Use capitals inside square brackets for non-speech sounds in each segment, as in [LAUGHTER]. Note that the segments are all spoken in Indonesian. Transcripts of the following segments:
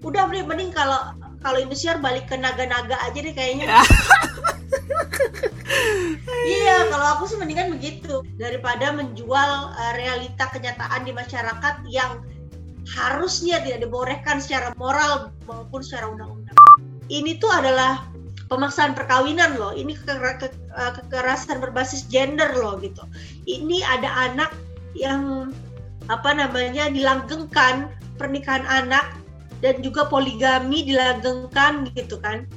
udah mending kalau kalau Indosiar balik ke naga-naga aja deh kayaknya. [LAUGHS] Iya kalau aku sih mendingan begitu. Daripada menjual uh, realita kenyataan di masyarakat yang harusnya tidak dibolehkan secara moral maupun secara undang-undang. Ini tuh adalah pemaksaan perkawinan loh. Ini eh, kekerasan berbasis gender loh gitu. Ini ada anak yang apa namanya dilanggengkan pernikahan anak dan juga poligami dilanggengkan gitu kan.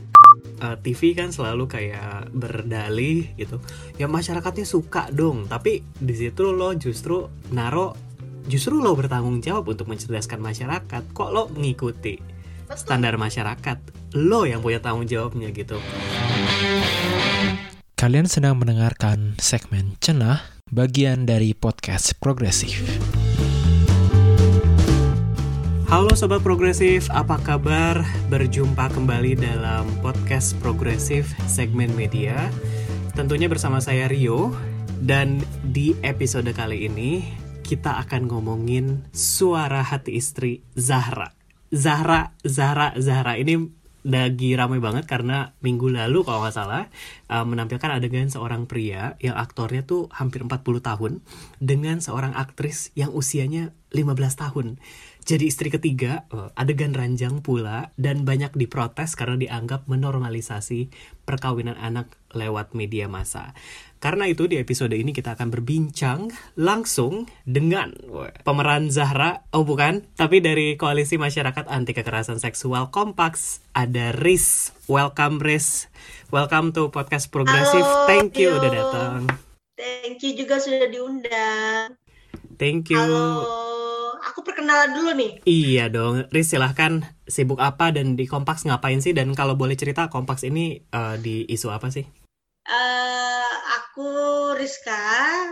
Uh, eh, TV kan selalu kayak berdalih gitu. Ya masyarakatnya suka dong tapi di situ lo justru naro justru lo bertanggung jawab untuk mencerdaskan masyarakat. Kok lo mengikuti standar masyarakat? Lo yang punya tanggung jawabnya gitu. Kalian sedang mendengarkan segmen Cenah, bagian dari podcast Progresif. Halo Sobat Progresif, apa kabar? Berjumpa kembali dalam podcast Progresif segmen media. Tentunya bersama saya Rio, dan di episode kali ini kita akan ngomongin suara hati istri Zahra. Zahra, Zahra, Zahra ini lagi ramai banget karena minggu lalu kalau nggak salah uh, menampilkan adegan seorang pria yang aktornya tuh hampir 40 tahun dengan seorang aktris yang usianya 15 tahun jadi istri ketiga, eh, adegan ranjang pula, dan banyak diprotes karena dianggap menormalisasi perkawinan anak lewat media massa. Karena itu di episode ini kita akan berbincang langsung dengan pemeran Zahra, oh bukan, tapi dari Koalisi Masyarakat Anti Kekerasan Seksual Kompaks, ada Riz. Welcome Riz. Welcome to Podcast Progresif. Thank you yo. udah datang. Thank you juga sudah diundang. Thank you. Halo perkenalan dulu nih. Iya dong, Riz silahkan sibuk apa dan di Kompaks ngapain sih? Dan kalau boleh cerita Kompaks ini uh, di isu apa sih? Uh, aku Rizka,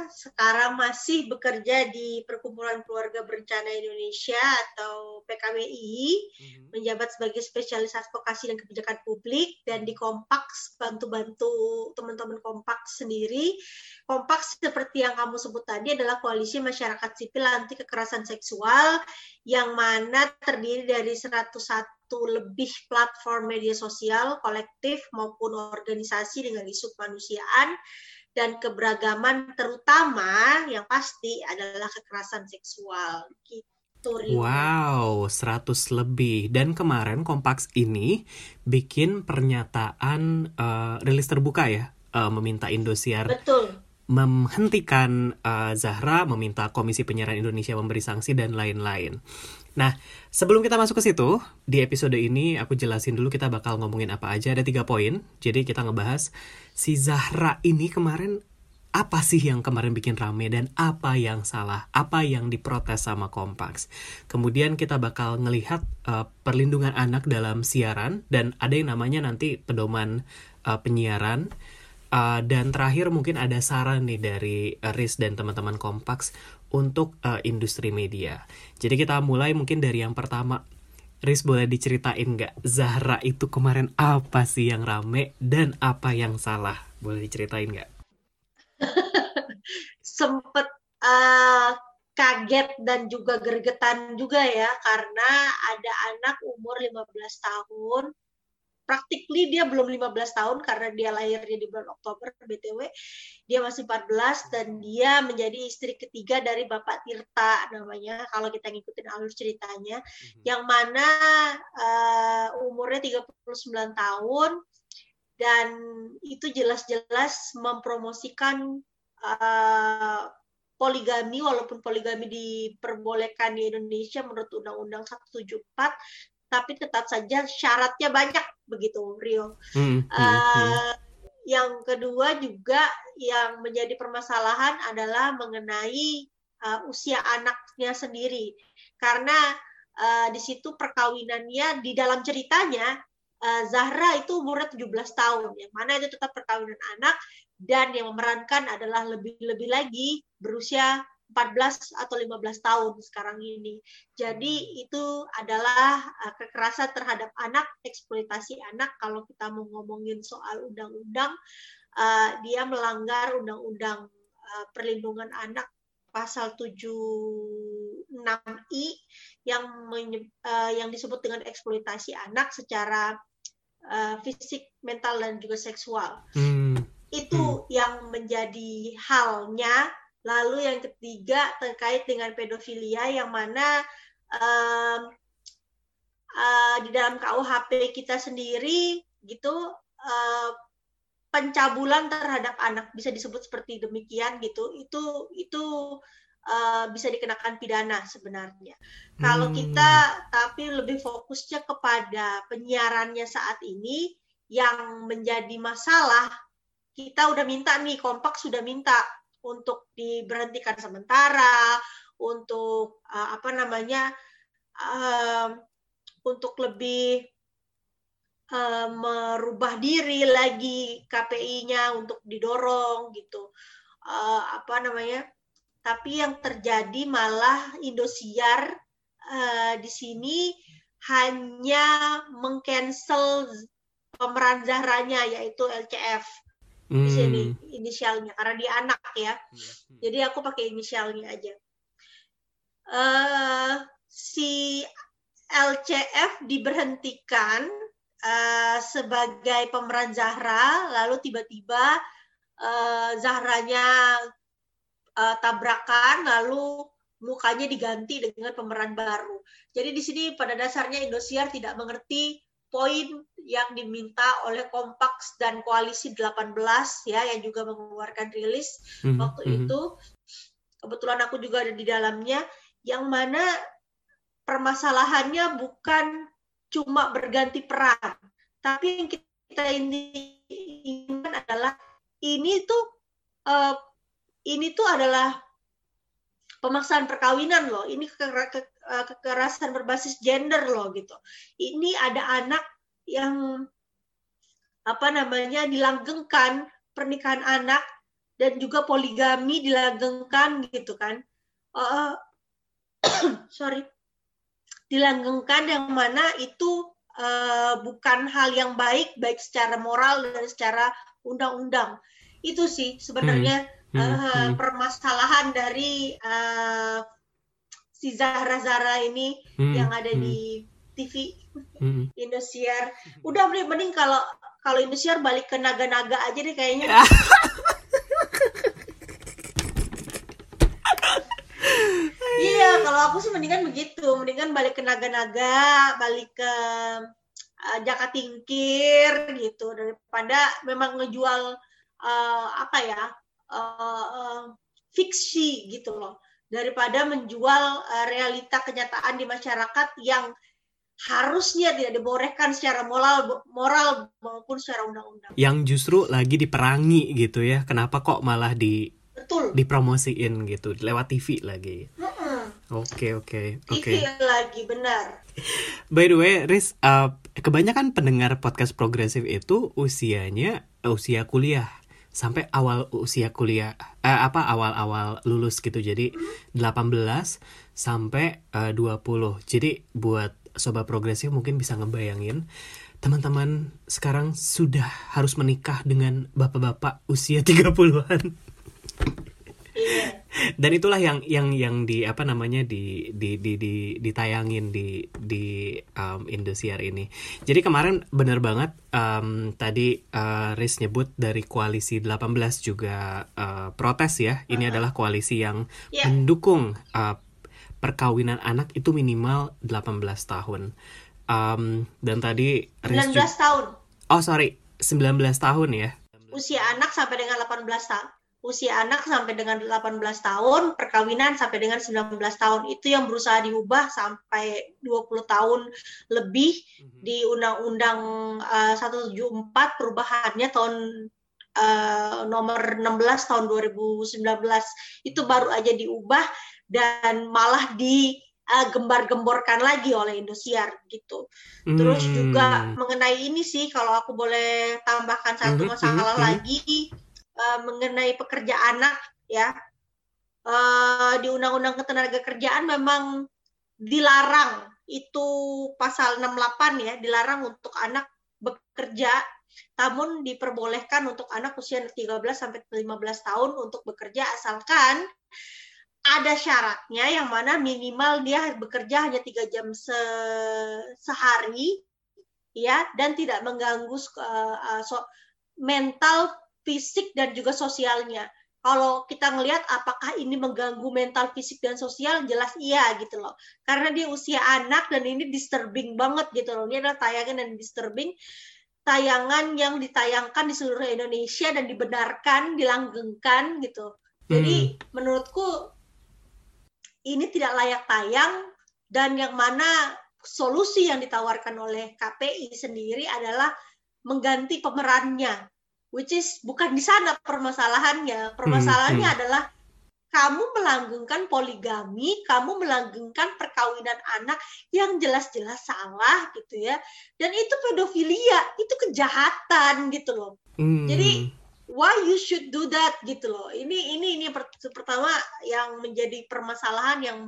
sekarang masih bekerja di Perkumpulan Keluarga Berencana Indonesia atau PKBI, mm-hmm. menjabat sebagai spesialis advokasi dan kebijakan publik dan di Kompaks bantu-bantu teman-teman Kompaks sendiri. Kompaks seperti yang kamu sebut tadi adalah koalisi masyarakat sipil anti kekerasan seksual yang mana terdiri dari 101 lebih platform media sosial, kolektif maupun organisasi dengan isu kemanusiaan dan keberagaman terutama yang pasti adalah kekerasan seksual. Gitu. Wow, 100 lebih. Dan kemarin Kompaks ini bikin pernyataan uh, rilis terbuka ya, uh, meminta Indosiar Betul menghentikan uh, Zahra, meminta Komisi Penyiaran Indonesia memberi sanksi dan lain-lain. Nah, sebelum kita masuk ke situ, di episode ini aku jelasin dulu kita bakal ngomongin apa aja. Ada tiga poin. Jadi kita ngebahas si Zahra ini kemarin apa sih yang kemarin bikin rame dan apa yang salah, apa yang diprotes sama Kompaks. Kemudian kita bakal ngelihat uh, perlindungan anak dalam siaran dan ada yang namanya nanti pedoman uh, penyiaran. Uh, dan terakhir mungkin ada saran nih dari Riz dan teman-teman Kompaks untuk uh, industri media. Jadi kita mulai mungkin dari yang pertama. Riz boleh diceritain nggak Zahra itu kemarin apa sih yang rame dan apa yang salah? Boleh diceritain nggak? [LAUGHS] Sempet uh, kaget dan juga gergetan juga ya karena ada anak umur 15 tahun practically dia belum 15 tahun karena dia lahirnya di bulan Oktober BTW dia masih 14 dan dia menjadi istri ketiga dari Bapak Tirta namanya kalau kita ngikutin alur ceritanya mm-hmm. yang mana uh, umurnya 39 tahun dan itu jelas-jelas mempromosikan uh, poligami walaupun poligami diperbolehkan di Indonesia menurut Undang-Undang 174 tapi tetap saja syaratnya banyak begitu Rio. Hmm, uh, hmm, Yang kedua juga yang menjadi permasalahan adalah mengenai uh, usia anaknya sendiri. Karena uh, di situ perkawinannya di dalam ceritanya uh, Zahra itu umurnya 17 tahun. Yang mana itu tetap perkawinan anak dan yang memerankan adalah lebih-lebih lagi berusia 14 atau 15 tahun sekarang ini. Jadi itu adalah uh, kekerasan terhadap anak, eksploitasi anak. Kalau kita mau ngomongin soal undang-undang, uh, dia melanggar undang-undang uh, perlindungan anak pasal 76I yang menye, uh, yang disebut dengan eksploitasi anak secara uh, fisik, mental dan juga seksual. Hmm. Itu hmm. yang menjadi halnya. Lalu yang ketiga terkait dengan pedofilia yang mana uh, uh, di dalam KUHP kita sendiri gitu uh, pencabulan terhadap anak bisa disebut seperti demikian gitu itu itu uh, bisa dikenakan pidana sebenarnya hmm. kalau kita tapi lebih fokusnya kepada penyiarannya saat ini yang menjadi masalah kita udah minta nih kompak sudah minta untuk diberhentikan sementara untuk uh, apa namanya uh, untuk lebih uh, merubah diri lagi KPI-nya untuk didorong gitu. Uh, apa namanya tapi yang terjadi malah Indosiar uh, di sini hanya mengcancel pemeran Zahranya yaitu LCF hmm. di sini inisialnya karena dia anak ya hmm. jadi aku pakai inisialnya aja uh, si LCF diberhentikan uh, sebagai pemeran Zahra, lalu tiba-tiba uh, Zahranya uh, tabrakan, lalu mukanya diganti dengan pemeran baru. Jadi di sini pada dasarnya Indosiar tidak mengerti poin yang diminta oleh Kompaks dan Koalisi 18 ya yang juga mengeluarkan rilis mm -hmm. waktu mm -hmm. itu. Kebetulan aku juga ada di dalamnya yang mana permasalahannya bukan cuma berganti peran. Tapi yang kita inginkan adalah ini tuh uh, ini tuh adalah pemaksaan perkawinan loh. Ini eh, kekerasan berbasis gender loh gitu. Ini ada anak yang apa namanya dilanggengkan pernikahan anak dan juga poligami dilanggengkan gitu kan. Uh, [CLEARS THROAT] sorry dilanggengkan yang mana itu uh, bukan hal yang baik baik secara moral dan secara undang-undang itu sih sebenarnya hmm. Hmm. Uh, permasalahan dari uh, si Zahra Zahra ini hmm. yang ada hmm. di TV hmm. Indosiar udah mending kalau kalau Indosiar balik ke naga-naga aja deh kayaknya [LAUGHS] iya kalau aku sih mendingan begitu mendingan balik ke naga-naga balik ke uh, jaka tingkir gitu daripada memang ngejual uh, apa ya uh, uh, fiksi gitu loh daripada menjual uh, realita kenyataan di masyarakat yang harusnya tidak dibolehkan secara moral moral maupun secara undang-undang. Yang justru lagi diperangi gitu ya. Kenapa kok malah di Betul. dipromosiin gitu lewat TV lagi? Oke oke oke. lagi benar. By the way, Riz, uh, kebanyakan pendengar podcast progresif itu usianya uh, usia kuliah sampai awal usia kuliah uh, apa awal-awal lulus gitu. Jadi 18 sampai uh, 20. Jadi buat sobat progresif mungkin bisa ngebayangin teman-teman sekarang sudah harus menikah dengan bapak-bapak usia 30-an. Iya dan itulah yang yang yang di apa namanya di di di, di ditayangin di di um, Indosiar ini. Jadi kemarin bener banget um, tadi uh, Riz nyebut dari koalisi 18 juga uh, protes ya. Ini uh -huh. adalah koalisi yang yeah. mendukung uh, perkawinan anak itu minimal 18 tahun. Um, dan tadi Riz 19 tahun. Oh sorry, 19 tahun ya. Usia anak sampai dengan 18 tahun usia anak sampai dengan 18 tahun, perkawinan sampai dengan 19 tahun. Itu yang berusaha diubah sampai 20 tahun lebih mm-hmm. di Undang-Undang uh, 174 perubahannya tahun uh, nomor 16 tahun 2019 itu baru aja diubah dan malah di uh, gembar-gemborkan lagi oleh Indosiar gitu. Terus hmm. juga mengenai ini sih kalau aku boleh tambahkan satu mm-hmm. masalah hmm. lagi uh, mengenai pekerja anak ya. Uh, di Undang-Undang Ketenagakerjaan memang dilarang itu pasal 68 ya dilarang untuk anak bekerja. Namun diperbolehkan untuk anak usia 13 sampai 15 tahun untuk bekerja asalkan ada syaratnya yang mana minimal dia bekerja hanya tiga jam se sehari ya dan tidak mengganggu uh, so, mental fisik dan juga sosialnya. Kalau kita ngelihat apakah ini mengganggu mental fisik dan sosial jelas iya gitu loh. Karena dia usia anak dan ini disturbing banget gitu loh. Ini adalah tayangan dan disturbing tayangan yang ditayangkan di seluruh Indonesia dan dibenarkan dilanggengkan gitu. Jadi hmm. menurutku ini tidak layak tayang dan yang mana solusi yang ditawarkan oleh KPI sendiri adalah mengganti pemerannya which is bukan di sana permasalahannya. Permasalahannya hmm, hmm. adalah kamu melanggengkan poligami, kamu melanggengkan perkawinan anak yang jelas-jelas salah gitu ya. Dan itu pedofilia, itu kejahatan gitu loh. Hmm. Jadi why you should do that gitu loh. Ini ini ini pertama yang menjadi permasalahan yang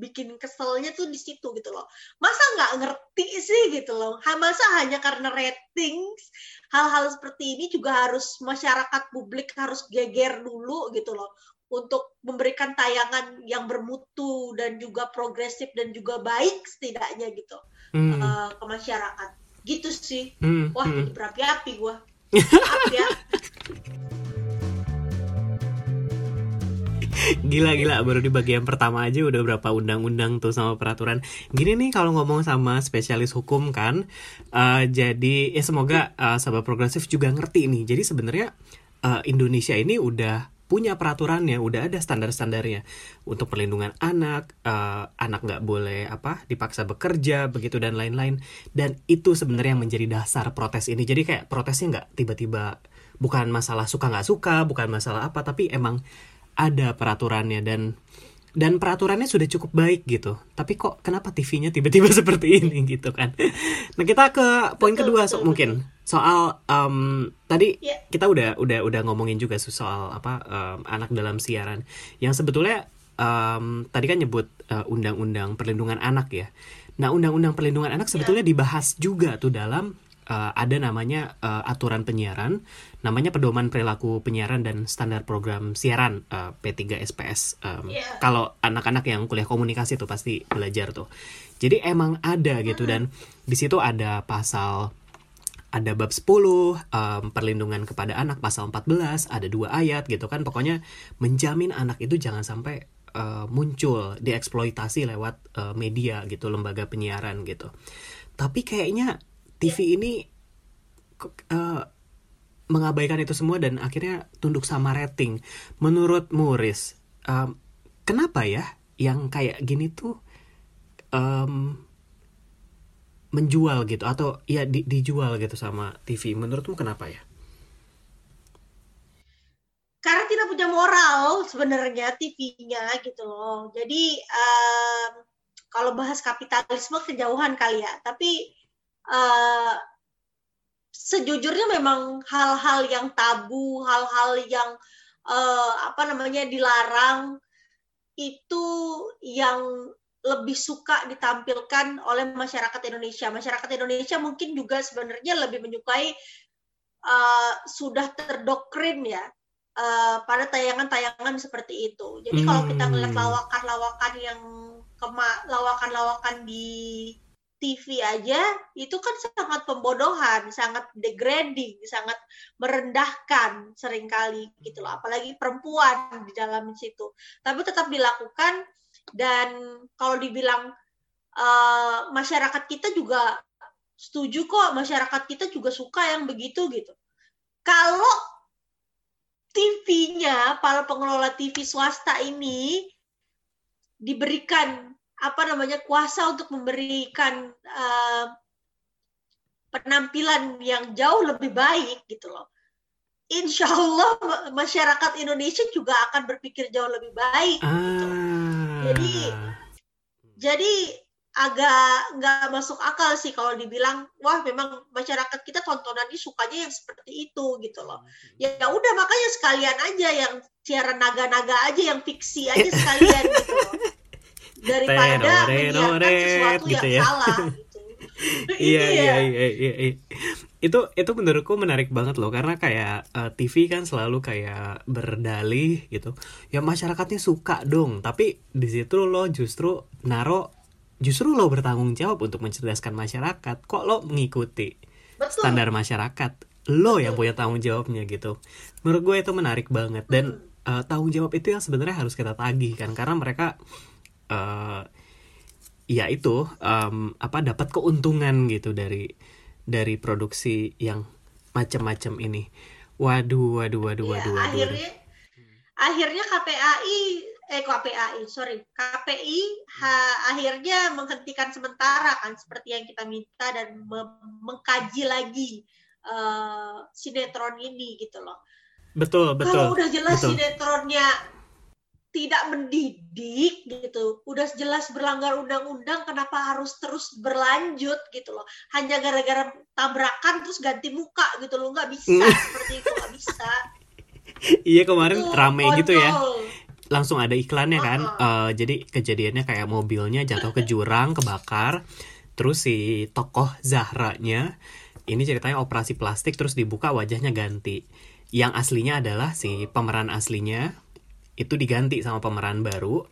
bikin keselnya tuh di situ gitu loh. Masa nggak ngerti sih gitu loh. Masa hanya karena ratings hal-hal seperti ini juga harus masyarakat publik harus geger dulu gitu loh untuk memberikan tayangan yang bermutu dan juga progresif dan juga baik setidaknya gitu hmm. uh, ke masyarakat gitu sih hmm. wah hmm. berapi-api gua [LAUGHS] maaf ya gila gila baru di bagian pertama aja udah berapa undang-undang tuh sama peraturan gini nih kalau ngomong sama spesialis hukum kan uh, jadi ya semoga uh, sahabat progresif juga ngerti nih jadi sebenarnya uh, Indonesia ini udah punya peraturannya, udah ada standar-standarnya untuk perlindungan anak, uh, anak nggak boleh apa dipaksa bekerja begitu dan lain-lain. Dan itu sebenarnya yang menjadi dasar protes ini. Jadi kayak protesnya nggak tiba-tiba bukan masalah suka nggak suka, bukan masalah apa, tapi emang ada peraturannya dan dan peraturannya sudah cukup baik gitu. Tapi kok kenapa TV-nya tiba-tiba [LAUGHS] seperti ini gitu kan? Nah kita ke poin betul, kedua so, mungkin soal um, tadi yeah. kita udah udah udah ngomongin juga soal apa um, anak dalam siaran yang sebetulnya um, tadi kan nyebut uh, undang-undang perlindungan anak ya. Nah undang-undang perlindungan anak sebetulnya yeah. dibahas juga tuh dalam uh, ada namanya uh, aturan penyiaran, namanya pedoman perilaku penyiaran dan standar program siaran uh, P3 SPS. Um, yeah. Kalau anak-anak yang kuliah komunikasi tuh pasti belajar tuh. Jadi emang ada gitu dan di situ ada pasal ada bab 10 um, perlindungan kepada anak pasal 14 ada dua ayat gitu kan pokoknya menjamin anak itu jangan sampai uh, muncul dieksploitasi lewat uh, media gitu lembaga penyiaran gitu tapi kayaknya TV ini uh, mengabaikan itu semua dan akhirnya tunduk sama rating. Menurut Muris, um, kenapa ya yang kayak gini tuh um, menjual gitu atau ya di, dijual gitu sama TV? Menurutmu kenapa ya? Karena tidak punya moral sebenarnya TV-nya gitu loh. Jadi um, kalau bahas kapitalisme kejauhan kali ya, tapi uh, sejujurnya memang hal-hal yang tabu, hal-hal yang uh, apa namanya dilarang itu yang lebih suka ditampilkan oleh masyarakat Indonesia. Masyarakat Indonesia mungkin juga sebenarnya lebih menyukai uh, sudah terdoktrin ya uh, pada tayangan-tayangan seperti itu. Jadi hmm. kalau kita melihat hmm. lawakan-lawakan yang lawakan-lawakan di TV aja itu kan sangat pembodohan, sangat degrading, sangat merendahkan sering kali gitu loh, apalagi perempuan di dalam situ. Tapi tetap dilakukan dan kalau dibilang uh, masyarakat kita juga setuju kok, masyarakat kita juga suka yang begitu gitu. Kalau TV-nya, para pengelola TV swasta ini diberikan apa namanya kuasa untuk memberikan uh, penampilan yang jauh lebih baik gitu loh. Insya Allah masyarakat Indonesia juga akan berpikir jauh lebih baik. Ah. Gitu. Jadi jadi agak nggak masuk akal sih kalau dibilang wah memang masyarakat kita tontonannya sukanya yang seperti itu gitu loh ya, ya udah makanya sekalian aja yang siaran naga-naga aja yang fiksi aja sekalian gitu loh [LAUGHS] daripada menyiarkan sesuatu gitu yang ya. salah [LAUGHS] gitu. iya, iya, iya, iya, iya. itu itu menurutku menarik banget loh karena kayak uh, TV kan selalu kayak berdalih gitu ya masyarakatnya suka dong tapi di situ lo justru naro justru lo bertanggung jawab untuk mencerdaskan masyarakat kok lo mengikuti Betul. standar masyarakat lo yang punya tanggung jawabnya gitu menurut gue itu menarik banget dan uh, tanggung jawab itu yang sebenarnya harus kita tagih kan karena mereka uh, ya itu um, apa dapat keuntungan gitu dari dari produksi yang macam-macam ini. Waduh, waduh, waduh, ya, waduh, waduh. Akhirnya, akhirnya KPAI, eh KPAI, sorry, KPI ha, akhirnya menghentikan sementara kan seperti yang kita minta dan mengkaji lagi uh, sinetron ini gitu loh. Betul, betul. Kalau udah jelas betul. sinetronnya tidak mendidik gitu. Udah jelas berlanggar undang-undang kenapa harus terus berlanjut gitu loh. Hanya gara-gara tabrakan terus ganti muka gitu loh. Nggak bisa hmm. seperti itu nggak bisa. Iya kemarin itu, rame kontrol. gitu ya. langsung ada iklannya kan. Uh -huh. uh, jadi kejadiannya kayak mobilnya jatuh ke jurang kebakar. Terus si tokoh Zahranya ini ceritanya operasi plastik terus dibuka wajahnya ganti. Yang aslinya adalah si pemeran aslinya itu diganti sama pemeran baru.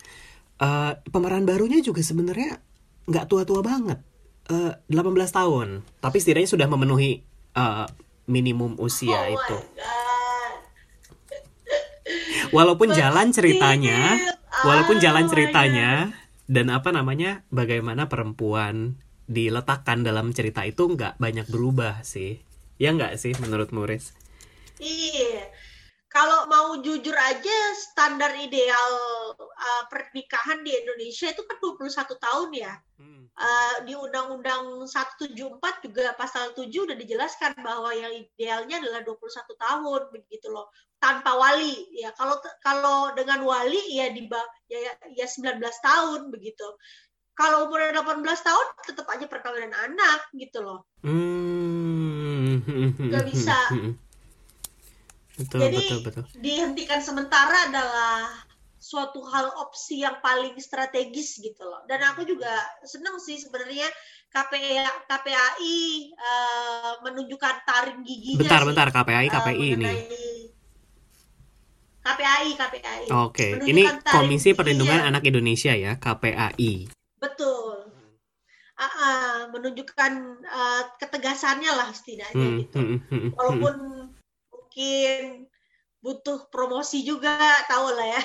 Uh, pemeran barunya juga sebenarnya nggak tua-tua banget. Uh, eh, 18 tahun tapi setidaknya sudah memenuhi uh, minimum usia oh itu. Walaupun jalan ceritanya walaupun jalan oh ceritanya dan apa namanya bagaimana perempuan diletakkan dalam cerita itu nggak banyak berubah sih. Ya nggak sih menurut Muris? Iya kalau mau jujur aja standar ideal uh, pernikahan di Indonesia itu kan 21 tahun ya. Hmm. Uh, di Undang-Undang 174 juga pasal 7 udah dijelaskan bahwa yang idealnya adalah 21 tahun begitu loh. Tanpa wali ya. Kalau kalau dengan wali ya di ya, ya, ya 19 tahun begitu. Kalau umur 18 tahun tetap aja perkawinan anak gitu loh. Hmm. Gak bisa [LAUGHS] Betul, Jadi betul, betul. dihentikan sementara adalah suatu hal opsi yang paling strategis gitu loh. Dan aku juga seneng sih sebenarnya KPI KPAI uh, menunjukkan taring giginya. Bentar, sih, bentar KPAI KPI uh, ini. KPAI KPAI. Oke, okay. ini Komisi Perlindungan Anak Indonesia ya KPAI. Betul. Uh, uh, menunjukkan uh, ketegasannya lah setidaknya hmm, gitu. Hmm, hmm, hmm Walaupun mungkin butuh promosi juga tahu lah ya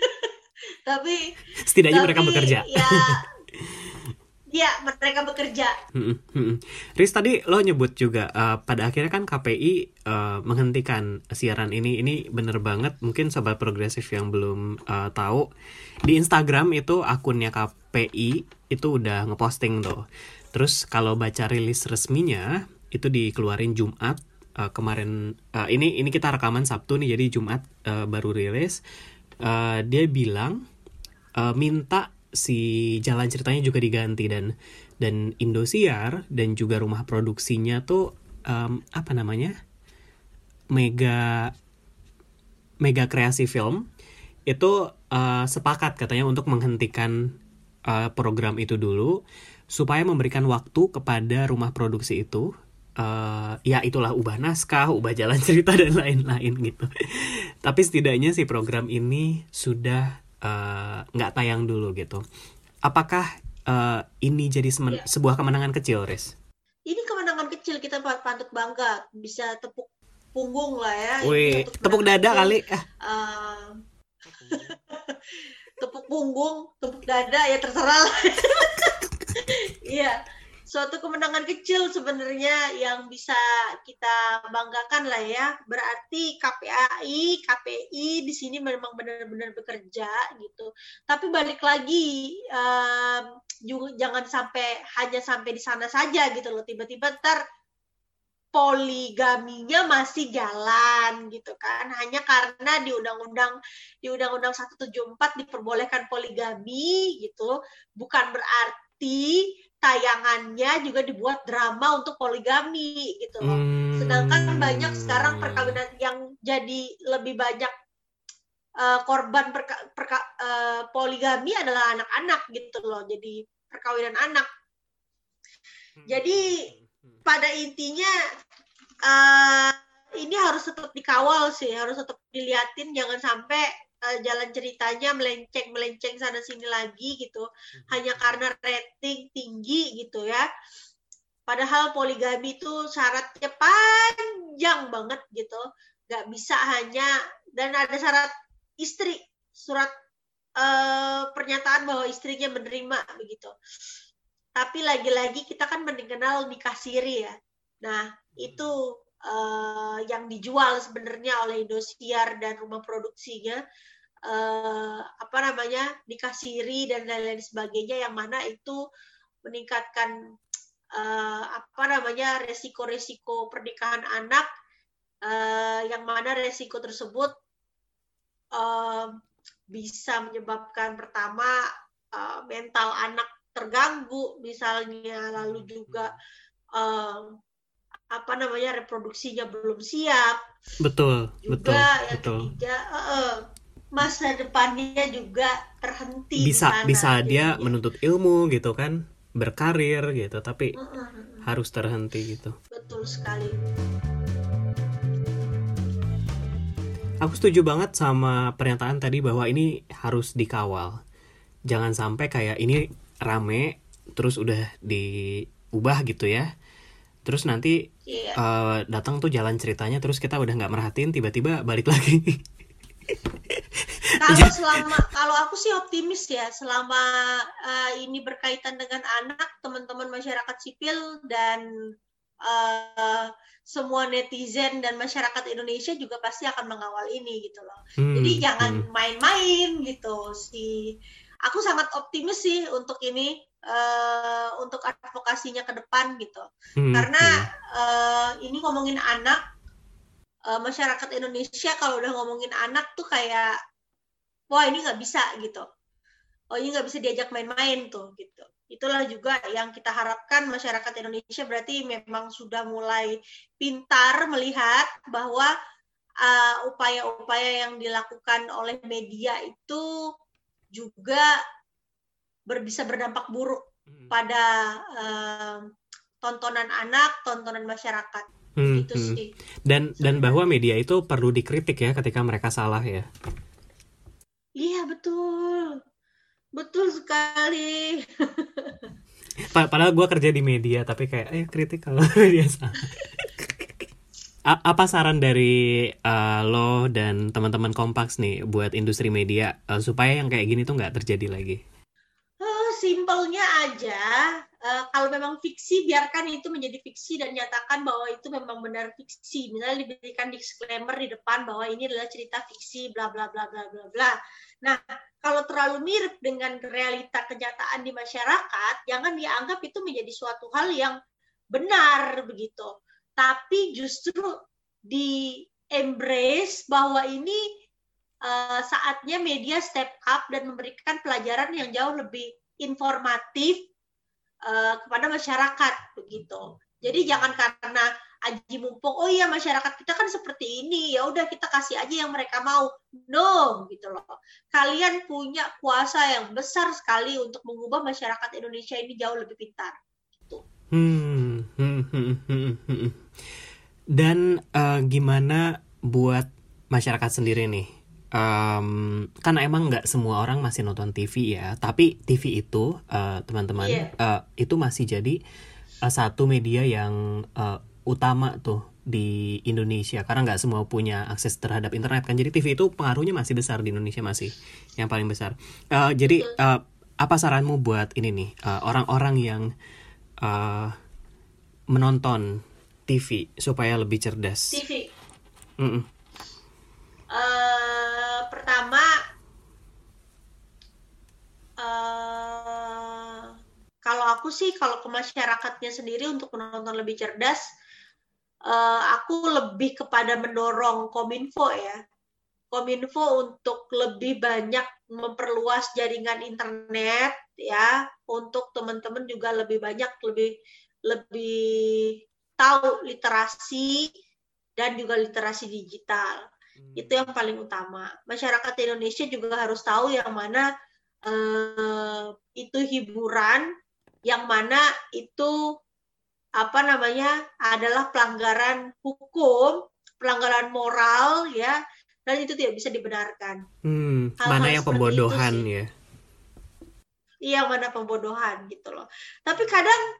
[LAUGHS] tapi setidaknya tapi, mereka bekerja ya [LAUGHS] ya mereka bekerja. Riz tadi lo nyebut juga uh, pada akhirnya kan KPI uh, eh, menghentikan siaran ini. Ini bener banget. Mungkin sobat progresif yang belum uh, tahu di Instagram itu akunnya KPI itu udah ngeposting tuh. Terus kalau baca rilis resminya itu dikeluarin Jumat uh, kemarin uh, ini ini kita rekaman Sabtu nih jadi Jumat uh, baru rilis. Uh, dia bilang uh, minta si jalan ceritanya juga diganti dan dan Indosiar dan juga rumah produksinya tuh um, apa namanya mega mega kreasi film itu uh, sepakat katanya untuk menghentikan uh, program itu dulu supaya memberikan waktu kepada rumah produksi itu uh, ya itulah ubah naskah, ubah jalan [LAUGHS] cerita dan lain-lain gitu. Tapi setidaknya si program ini sudah eh, nggak uh, tayang dulu gitu. Apakah uh, ini jadi ya. sebuah kemenangan kecil, Riz? Ini kemenangan kecil kita patut bangga bisa tepuk punggung lah ya. Wih, tepuk dada kecil. kali. Uh, tepuk punggung, tepuk dada ya terserah. [LAUGHS] Iya suatu kemenangan kecil sebenarnya yang bisa kita banggakan lah ya. Berarti KPAI, KPI di sini memang benar-benar bekerja gitu. Tapi balik lagi jangan sampai hanya sampai di sana saja gitu loh. Tiba-tiba ntar poligaminya masih jalan gitu kan hanya karena di undang-undang di undang-undang 174 diperbolehkan poligami gitu bukan berarti tayangannya juga dibuat drama untuk poligami gitu loh. Hmm. Sedangkan banyak sekarang perkawinan yang jadi lebih banyak uh, korban perka, perka, uh, poligami adalah anak-anak gitu loh. Jadi perkawinan anak. Hmm. Jadi pada intinya uh, ini harus tetap dikawal sih, harus tetap diliatin, jangan sampai uh, jalan ceritanya melenceng melenceng sana sini lagi gitu, hmm. hanya karena rating tinggi gitu ya. Padahal poligami itu syaratnya panjang banget gitu, nggak bisa hanya dan ada syarat istri, surat uh, pernyataan bahwa istrinya menerima begitu. Tapi lagi-lagi kita kan mengenal nikah siri ya. Nah itu uh, yang dijual sebenarnya oleh Indosiar dan rumah produksinya uh, apa namanya dikasiri dan lain-lain sebagainya yang mana itu meningkatkan uh, apa namanya resiko-resiko pernikahan anak uh, yang mana resiko tersebut uh, bisa menyebabkan pertama uh, mental anak terganggu misalnya lalu juga uh, apa namanya reproduksinya belum siap. Betul, juga betul, yang betul. Ketiga, uh, masa depannya juga terhenti. Bisa sana, bisa dia ya. menuntut ilmu gitu kan, berkarir gitu, tapi uh, uh, uh. harus terhenti gitu. Betul sekali. Aku setuju banget sama pernyataan tadi bahwa ini harus dikawal. Jangan sampai kayak ini rame terus udah diubah gitu ya terus nanti yeah. Iya. uh, datang tuh jalan ceritanya terus kita udah nggak merhatiin tiba-tiba balik lagi kalau selama kalau aku sih optimis ya selama uh, ini berkaitan dengan anak teman-teman masyarakat sipil dan uh, semua netizen dan masyarakat Indonesia juga pasti akan mengawal ini gitu loh hmm, jadi jangan hmm. main-main hmm. gitu si aku sangat optimis sih untuk ini uh, untuk advokasinya ke depan gitu. Hmm, Karena uh, ini ngomongin anak uh, masyarakat Indonesia kalau udah ngomongin anak tuh kayak wah ini nggak bisa gitu. Oh ini nggak bisa diajak main-main tuh gitu. Itulah juga yang kita harapkan masyarakat Indonesia berarti memang sudah mulai pintar melihat bahwa upaya-upaya uh, yang dilakukan oleh media itu juga ber, bisa berdampak buruk hmm. pada uh, tontonan anak, tontonan masyarakat. Hmm, itu hmm. sih. Dan dan bahwa media itu perlu dikritik ya ketika mereka salah ya. Iya betul, betul sekali. Padahal gue kerja di media tapi kayak ayo kritik kalau [LAUGHS] media salah. [LAUGHS] apa saran dari uh, lo dan teman-teman Kompaks nih buat industri media uh, supaya yang kayak gini tuh nggak terjadi lagi? simpelnya aja uh, kalau memang fiksi biarkan itu menjadi fiksi dan nyatakan bahwa itu memang benar fiksi. Misalnya diberikan disclaimer di depan bahwa ini adalah cerita fiksi bla bla bla bla bla bla. Nah kalau terlalu mirip dengan realita kenyataan di masyarakat jangan dianggap itu menjadi suatu hal yang benar begitu tapi justru di embrace bahwa ini uh, saatnya media step up dan memberikan pelajaran yang jauh lebih informatif uh, kepada masyarakat begitu. Jadi jangan karena aji mumpung oh iya masyarakat kita kan seperti ini ya udah kita kasih aja yang mereka mau no gitu loh kalian punya kuasa yang besar sekali untuk mengubah masyarakat Indonesia ini jauh lebih pintar gitu. hmm, hmm, hmm, hmm. Dan uh, gimana buat masyarakat sendiri nih? Um, kan emang nggak semua orang masih nonton TV ya tapi TV itu uh, teman-teman yeah. uh, itu masih jadi uh, satu media yang uh, utama tuh di Indonesia. Karena nggak semua punya akses terhadap internet kan. Jadi TV itu pengaruhnya masih besar di Indonesia masih yang paling besar. Uh, jadi uh, apa saranmu buat ini nih orang-orang uh, yang uh, menonton TV supaya lebih cerdas. TV mm -mm. Uh pertama uh, kalau aku sih kalau ke masyarakatnya sendiri untuk menonton lebih cerdas uh, aku lebih kepada mendorong kominfo ya. Kominfo untuk lebih banyak memperluas jaringan internet ya untuk teman-teman juga lebih banyak lebih lebih tahu literasi dan juga literasi digital Hmm. Itu yang paling utama. Masyarakat Indonesia juga harus tahu yang mana uh, itu hiburan, yang mana itu apa namanya adalah pelanggaran hukum, pelanggaran moral ya, dan itu tidak bisa dibenarkan. Hmm, mana yang pembodohan ya? Iya, mana pembodohan gitu loh. Tapi kadang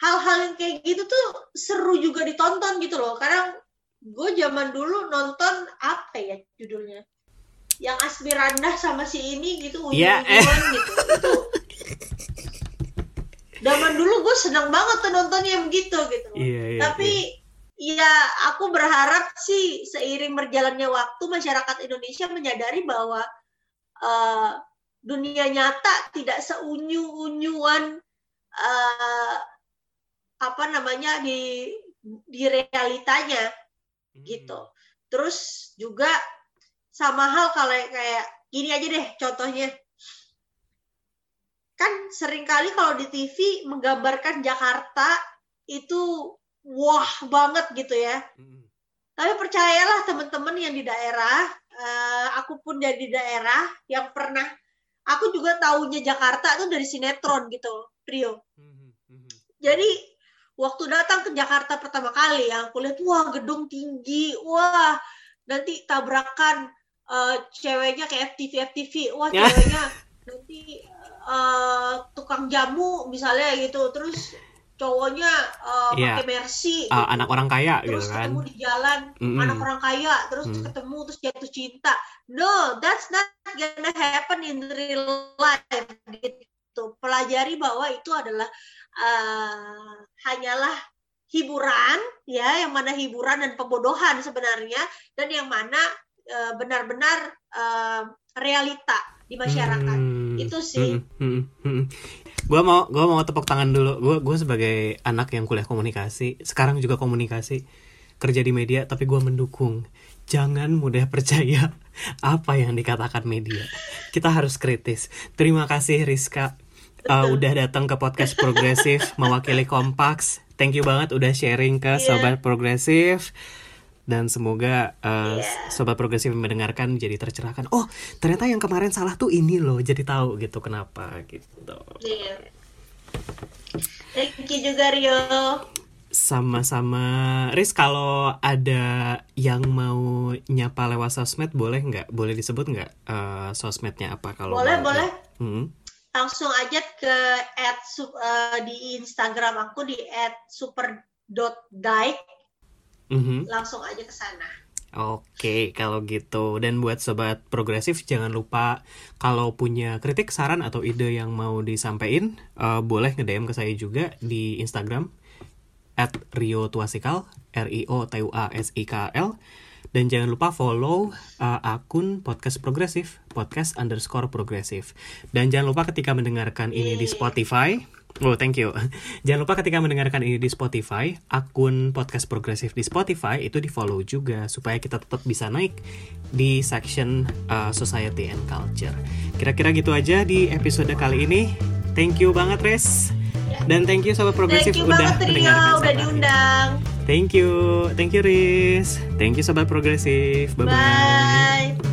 hal-hal yang kayak gitu tuh seru juga ditonton gitu loh. Kadang gue zaman dulu nonton apa ya judulnya? Yang Asmirandah sama si ini gitu, yeah. gitu. Itu zaman dulu gue senang banget tuh nonton yang begitu gitu Iya, iya, tapi iya. ya aku berharap sih seiring berjalannya waktu masyarakat Indonesia menyadari bahwa uh, dunia nyata tidak seunyu-unyuan uh, apa namanya di di realitanya hmm. gitu. Terus juga sama hal kalau kayak gini aja deh contohnya kan sering kali kalau di TV menggambarkan Jakarta itu wah banget gitu ya. Hmm. Tapi percayalah teman-teman yang di daerah, uh, aku pun dari daerah yang pernah, aku juga tahunya Jakarta itu dari sinetron gitu, Rio. Hmm. Hmm. Jadi waktu datang ke Jakarta pertama kali, yang aku lihat wah gedung tinggi, wah. Nanti tabrakan uh, ceweknya kayak FTV FTV, wah ceweknya nanti uh, tukang jamu misalnya gitu. Terus cowoknya uh, yeah. pakai mercy uh, anak orang kaya terus gitu kan. ketemu di jalan mm -hmm. anak orang kaya. Terus mm. ketemu terus jatuh cinta. No that's not gonna happen in real life gitu. Pelajari bahwa itu adalah uh, hanyalah hiburan ya yang mana hiburan dan pembodohan sebenarnya dan yang mana benar-benar uh, uh, realita di masyarakat. Hmm, itu sih. hmm, hmm, hmm. gue mau gue mau tepuk tangan dulu. Gue gue sebagai anak yang kuliah komunikasi sekarang juga komunikasi kerja di media tapi gue mendukung. Jangan mudah percaya [LAUGHS] apa yang dikatakan media. Kita harus kritis. Terima kasih Rizka uh, udah datang ke podcast progresif mewakili Kompaks thank you banget udah sharing ke yeah. sobat progresif dan semoga uh, yeah. sobat progresif mendengarkan jadi tercerahkan. Oh, ternyata yang kemarin salah tuh ini loh, jadi tahu gitu kenapa gitu. Yeah. Thank you juga Rio. Sama-sama, Riz kalau ada yang mau nyapa lewat sosmed boleh nggak? Boleh disebut nggak uh, sosmednya apa kalau boleh boleh. Hmm? Langsung aja ke at uh, di Instagram aku di at super.dike mm-hmm. langsung aja ke sana. Oke, kalau gitu. Dan buat sobat progresif, jangan lupa kalau punya kritik, saran, atau ide yang mau disampaikan, uh, boleh nge-DM ke saya juga di Instagram at Rio Tuasikal, R-I-O-T-U-A-S-I-K-L. Dan jangan lupa follow uh, akun podcast progresif, podcast underscore progresif. Dan jangan lupa ketika mendengarkan ini di Spotify, Oh, thank you. [LAUGHS] Jangan lupa ketika mendengarkan ini di Spotify, akun podcast progresif di Spotify itu di-follow juga supaya kita tetap bisa naik di section uh, Society and Culture. Kira-kira gitu aja di episode kali ini. Thank you banget, Res. Dan thank you sobat progresif udah banget, mendengarkan udah diundang. Thank you. Thank you, Riz. Thank you sobat progresif. Bye-bye. bye